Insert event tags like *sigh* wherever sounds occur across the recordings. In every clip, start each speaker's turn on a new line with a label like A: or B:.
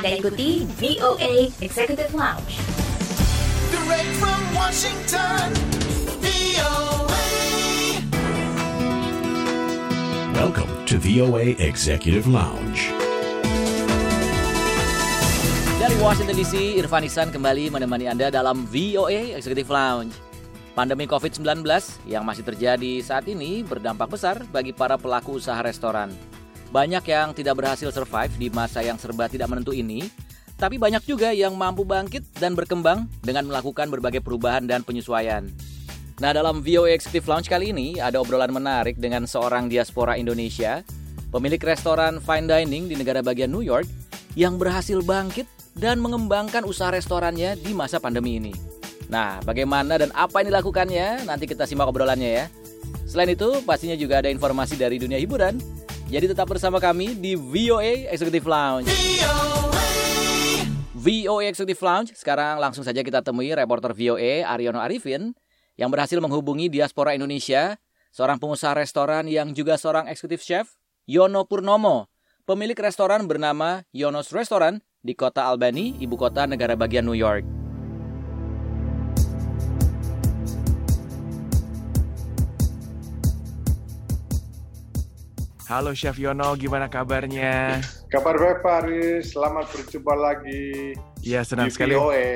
A: Anda ikuti VOA Executive Lounge.
B: Direct from Washington, VOA.
C: Welcome to VOA Executive Lounge.
D: Dari Washington DC, Irfan Isan kembali menemani Anda dalam VOA Executive Lounge. Pandemi COVID-19 yang masih terjadi saat ini berdampak besar bagi para pelaku usaha restoran. Banyak yang tidak berhasil survive di masa yang serba tidak menentu ini, tapi banyak juga yang mampu bangkit dan berkembang dengan melakukan berbagai perubahan dan penyesuaian. Nah, dalam VOA Executive Lounge kali ini ada obrolan menarik dengan seorang diaspora Indonesia, pemilik restoran fine dining di negara bagian New York yang berhasil bangkit dan mengembangkan usaha restorannya di masa pandemi ini. Nah, bagaimana dan apa yang dilakukannya? Nanti kita simak obrolannya ya. Selain itu, pastinya juga ada informasi dari dunia hiburan. Jadi tetap bersama kami di VOA Executive Lounge.
B: VOA.
D: Executive Lounge. Sekarang langsung saja kita temui reporter VOA Aryono Arifin yang berhasil menghubungi diaspora Indonesia, seorang pengusaha restoran yang juga seorang eksekutif chef, Yono Purnomo, pemilik restoran bernama Yonos Restaurant di kota Albany, ibu kota negara bagian New York.
E: Halo Chef Yono, gimana kabarnya?
F: Kabar baik Pak Aris, selamat berjumpa lagi
E: Iya senang
F: di
E: sekali.
F: VOA.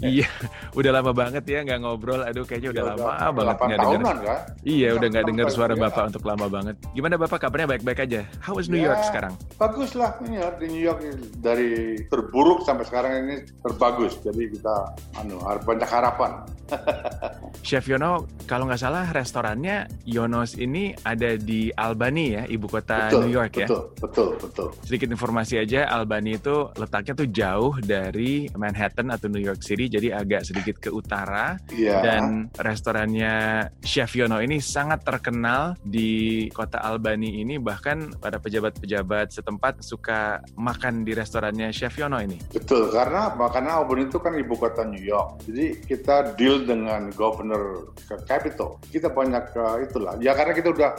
E: Iya, *laughs* udah lama banget ya nggak ngobrol. Aduh, kayaknya udah lama banget
F: 8
E: nggak
F: kan?
E: Iya, udah nggak dengar suara
F: ya.
E: bapak untuk lama banget. Gimana bapak kabarnya baik-baik aja? How is New
F: Ya,
E: York sekarang?
F: Bagus lah ini ya, di New York dari terburuk sampai sekarang ini terbagus. Jadi kita anu banyak harapan. *laughs*
E: Chef Yono, kalau nggak salah restorannya Yonos ini ada di Albany ya, ibu kota
F: betul,
E: New York ya.
F: betul, betul, betul.
E: Sedikit informasi aja, Albany itu letaknya tuh jauh dari Manhattan atau New York City, jadi agak sedikit ke utara.
F: Iya.
E: Dan restorannya Chef Yono ini sangat terkenal di kota Albany ini, bahkan pada pejabat-pejabat setempat suka makan di restorannya Chef Yono ini.
F: Betul, karena? Karena Auburn itu kan ibu kota New York. Jadi kita deal dengan governor ke capital. Kita banyak uh, itulah. Ya karena kita udah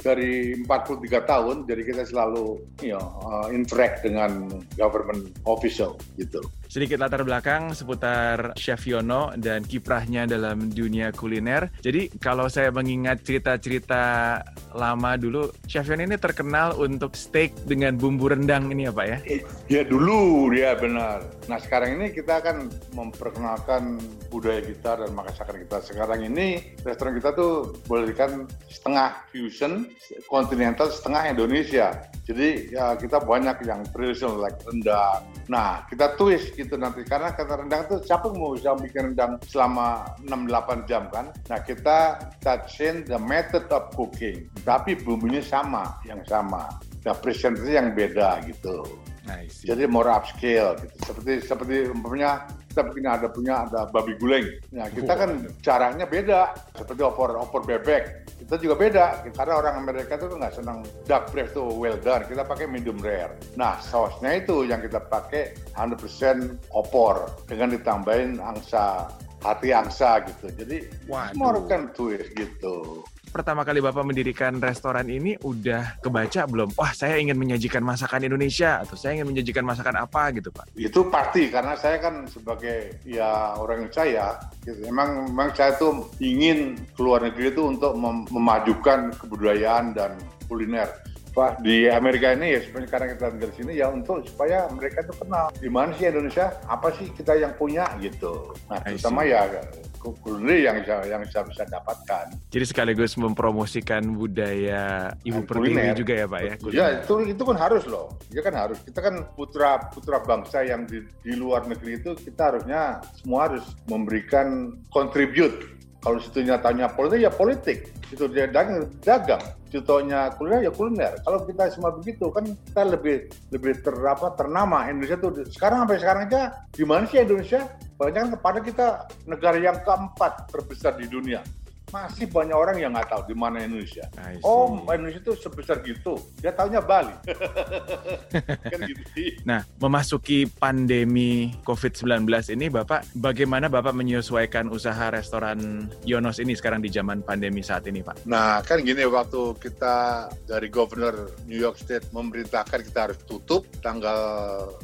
F: dari 43 tahun, jadi kita selalu you know, uh, interact dengan government official gitu.
E: Sedikit latar belakang seputar Chef Yono dan kiprahnya dalam dunia kuliner. Jadi kalau saya mengingat cerita-cerita lama dulu, Chef Yono ini terkenal untuk steak dengan bumbu rendang ini ya Pak ya?
F: Ya dulu dia benar. Nah sekarang ini kita akan memperkenalkan budaya kita dan masakan kita. Sekarang ini restoran kita tuh boleh dikatakan setengah fusion, kontinental, setengah Indonesia. Jadi ya kita banyak yang traditional like rendang. Nah kita twist gitu nanti karena kata rendang tuh siapa mau bisa bikin rendang selama 6-8 jam kan? Nah kita touching the method of cooking, tapi bumbunya sama, yang sama. Nah presentasi yang beda gitu.
E: Nice.
F: Jadi more upscale gitu. Seperti seperti umpamanya kita bikin ada punya ada babi guling. Nah, kita kan *laughs* caranya beda. Seperti opor opor bebek. Kita juga beda karena orang Amerika itu nggak senang dark breast tuh well done. Kita pakai medium rare. Nah, sausnya itu yang kita pakai 100% opor dengan ditambahin angsa hati angsa gitu. Jadi
E: Waduh.
F: more kan twist gitu.
E: Pertama kali Bapak mendirikan restoran ini udah kebaca belum? Wah, saya ingin menyajikan masakan Indonesia atau saya ingin menyajikan masakan apa gitu, Pak?
F: itu pasti karena saya kan sebagai ya orang yang saya gitu. emang memang saya tuh ingin keluar negeri itu untuk mem- memajukan kebudayaan dan kuliner Pak di Amerika ini ya sebenarnya karena kita tinggal di sini ya untuk supaya mereka tuh kenal di mana sih Indonesia apa sih kita yang punya gitu nah terutama
E: see.
F: ya kuliner yang yang saya bisa dapatkan
E: Jadi sekaligus mempromosikan budaya Ibu Pertiwi juga ya, Pak ya?
F: Ya
E: kuliner.
F: itu itu kan harus loh. Ya kan harus. Kita kan putra putra bangsa yang di, di luar negeri itu kita harusnya semua harus memberikan contribute. Kalau situnya tanya politik ya politik, itu dia dagang, dagang. Contohnya kuliner ya kuliner. Kalau kita semua begitu kan kita lebih lebih ter, apa, ternama Indonesia tuh sekarang sampai sekarang aja di mana sih Indonesia? Banyak kan kepada kita negara yang keempat terbesar di dunia. Masih banyak orang yang nggak tahu di mana Indonesia.
E: See.
F: Oh, Indonesia itu sebesar gitu. Dia taunya Bali. *laughs* kan gitu.
E: Nah, memasuki pandemi COVID-19 ini, Bapak, bagaimana Bapak menyesuaikan usaha restoran Yonos ini sekarang di zaman pandemi saat ini, Pak?
F: Nah, kan gini waktu kita dari Governor New York State memerintahkan kita harus tutup tanggal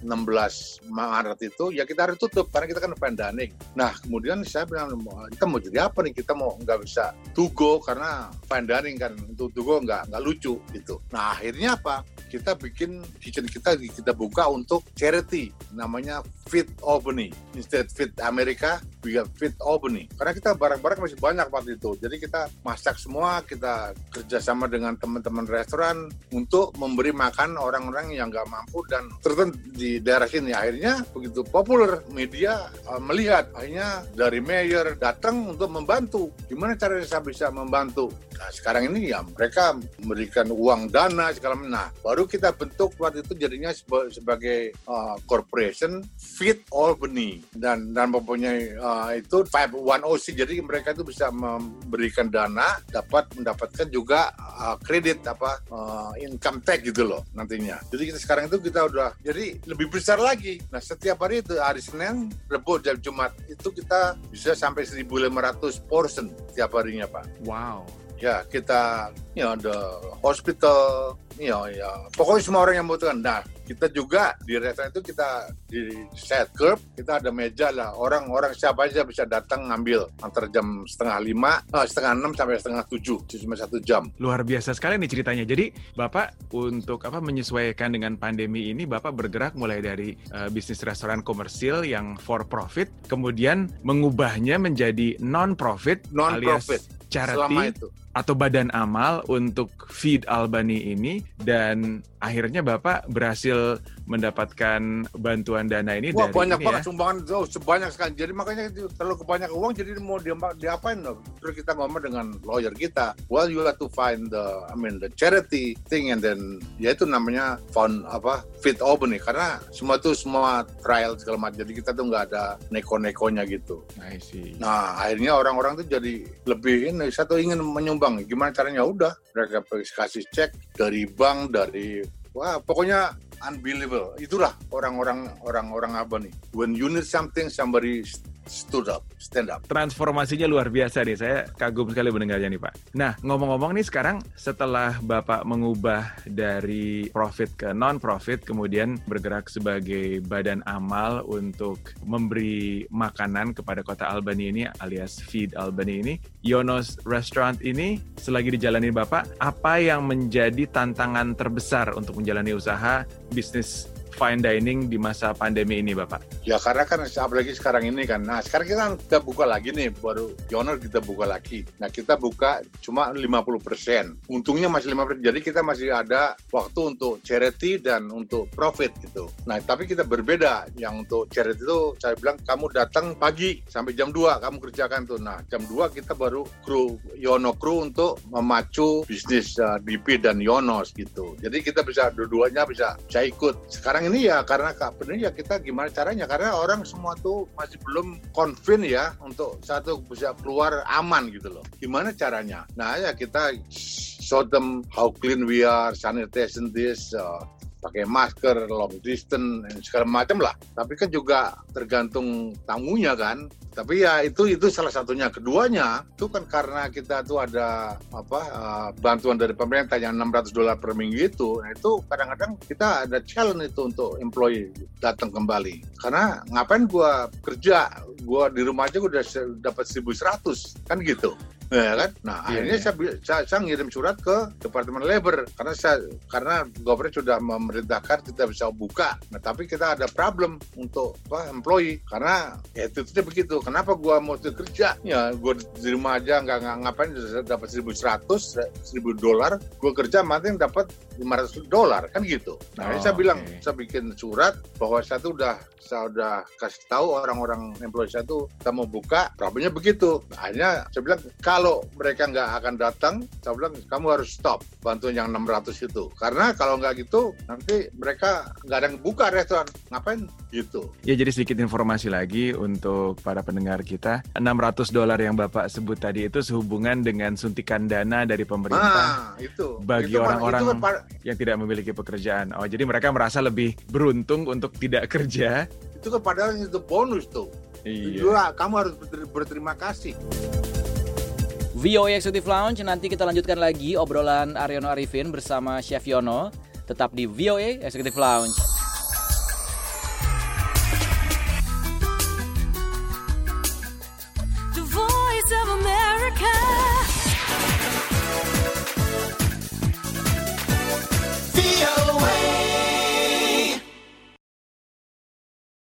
F: 16 Maret itu, ya kita harus tutup karena kita kan pandemic. Nah, kemudian saya bilang, kita mau jadi apa nih? Kita mau nggak bisa to go karena pandemic kan untuk to go nggak nggak lucu gitu. Nah, akhirnya apa? Kita bikin kitchen kita kita buka untuk charity namanya Fit Albany. Instead Fit Amerika, we have Fit Albany. Karena kita barang-barang masih banyak waktu itu. Jadi kita masak semua, kita kerjasama dengan teman-teman restoran untuk memberi makan orang-orang yang nggak mampu dan tertentu di daerah sini. Akhirnya begitu populer media uh, melihat, akhirnya dari mayor datang untuk membantu. Gimana saya bisa membantu? Nah, sekarang ini ya mereka memberikan uang dana segala macam. Nah, baru kita bentuk waktu itu jadinya seba- sebagai uh, corporation Fit Albany dan dan mempunyai uh, itu 510C jadi mereka itu bisa memberikan dana dapat mendapatkan juga uh, kredit apa uh, income tax gitu loh nantinya. Jadi kita sekarang itu kita udah jadi lebih besar lagi. Nah, setiap hari itu hari Senin, Rabu dan Jumat itu kita bisa sampai 1.500 portion tiap harinya, Pak
E: Wow.
F: Ya kita you know, the hospital you know, ya pokoknya semua orang yang membutuhkan nah kita juga di restoran itu kita di set curb kita ada meja lah orang-orang siapa aja bisa datang ngambil antar jam setengah lima eh, setengah enam sampai setengah tujuh cuma satu jam
E: Luar biasa sekali nih ceritanya. Jadi, Bapak untuk apa menyesuaikan dengan pandemi ini, Bapak bergerak mulai dari eh, bisnis restoran komersil yang for profit, kemudian mengubahnya menjadi non profit,
F: Non-profit.
E: alias charity
F: selama itu
E: atau badan amal untuk Feed Albany ini dan akhirnya Bapak berhasil mendapatkan bantuan dana ini
F: Wah
E: dari
F: banyak
E: ini
F: banget
E: ya.
F: sumbangan oh, sebanyak sekali. Jadi makanya itu, kalau kebanyakan uang jadi mau dia diapain dong? Terus kita ngomong dengan lawyer kita. Well you have to find the I mean the charity thing and then ya itu namanya fund apa Fit Albany karena semua itu semua trial segala macam. Jadi kita tuh nggak ada neko-nekonya gitu.
E: I see.
F: Nah akhirnya orang-orang tuh jadi lebih ini saya tuh ingin menyumbang. Gimana caranya? Udah mereka kasih cek dari bank dari wah pokoknya unbelievable. Itulah orang-orang orang-orang apa nih? When you need something, somebody stood up, stand up.
E: transformasinya luar biasa nih. Saya kagum sekali mendengarnya nih Pak. Nah ngomong-ngomong nih sekarang setelah Bapak mengubah dari profit ke non-profit, kemudian bergerak sebagai badan amal untuk memberi makanan kepada kota Albany ini alias Feed Albany ini, Yonos Restaurant ini selagi dijalani Bapak, apa yang menjadi tantangan terbesar untuk menjalani usaha bisnis fine dining di masa pandemi ini Bapak?
F: Ya karena kan apalagi sekarang ini kan. Nah sekarang kita, kita buka lagi nih, baru Yonor kita buka lagi. Nah kita buka cuma 50%. Untungnya masih 50%. Jadi kita masih ada waktu untuk charity dan untuk profit gitu. Nah tapi kita berbeda. Yang untuk charity itu saya bilang kamu datang pagi sampai jam 2 kamu kerjakan tuh. Nah jam 2 kita baru kru Yono kru untuk memacu bisnis uh, DP dan Yonos gitu. Jadi kita bisa dua-duanya bisa bisa ikut. Sekarang ini ya karena Bener ya kita gimana caranya karena orang semua tuh masih belum convince ya untuk satu bisa keluar aman gitu loh. Gimana caranya? Nah ya kita show them how clean we are, sanitation this, uh, pakai masker, long distance, segala macam lah. Tapi kan juga tergantung tamunya kan. Tapi ya itu itu salah satunya. Keduanya itu kan karena kita tuh ada apa uh, bantuan dari pemerintah yang 600 dolar per minggu itu. Nah itu kadang-kadang kita ada challenge itu untuk employee datang kembali. Karena ngapain gua kerja, gua di rumah aja gua udah dapat 1100 kan gitu. Ya kan? Nah,
E: Iya,
F: akhirnya
E: iya.
F: saya, saya, saya ngirim surat ke Departemen Labor karena saya karena gubernur sudah memerintahkan kita bisa buka. Nah, tapi kita ada problem untuk apa employee karena ya itu begitu. Kenapa gua mau kerja? Ya, gua di rumah aja nggak nggak ngapain dapat 1100, 1000 dolar, gua kerja mati dapat 500 dolar kan gitu. Nah,
E: Oh,
F: saya bilang
E: oke.
F: saya bikin surat bahwa saya tuh udah saya udah kasih tahu orang-orang employee saya tuh kita mau buka, problemnya begitu. Akhirnya saya bilang kalau mereka nggak akan datang, saya bilang kamu harus stop bantuan yang 600 itu. Karena kalau nggak gitu nanti mereka nggak ada yang buka restoran. Ngapain gitu.
E: Ya jadi sedikit informasi lagi untuk para pendengar kita. 600 dolar yang Bapak sebut tadi itu sehubungan dengan suntikan dana dari pemerintah
F: Ah, itu.
E: bagi orang-orang
F: kan
E: yang tidak memiliki pekerjaan. Oh, jadi mereka merasa lebih beruntung untuk tidak *laughs* kerja.
F: itu kan padahal itu bonus tuh.
E: Iya.
F: Juga kamu harus berter- berterima kasih.
D: VOA Executive Lounge nanti kita lanjutkan lagi obrolan Aryono Arifin bersama Chef Yono tetap di VOA Executive Lounge.